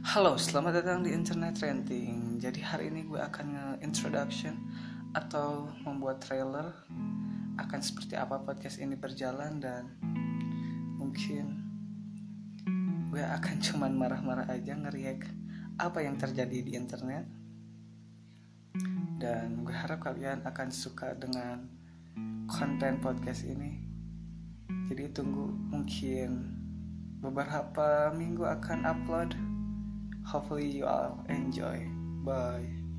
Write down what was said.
Halo, selamat datang di Internet Renting. Jadi hari ini gue akan nge-introduction atau membuat trailer akan seperti apa podcast ini berjalan dan mungkin gue akan cuman marah-marah aja ngeriak apa yang terjadi di internet. Dan gue harap kalian akan suka dengan konten podcast ini. Jadi tunggu mungkin beberapa minggu akan upload. Hopefully you all enjoy. Bye.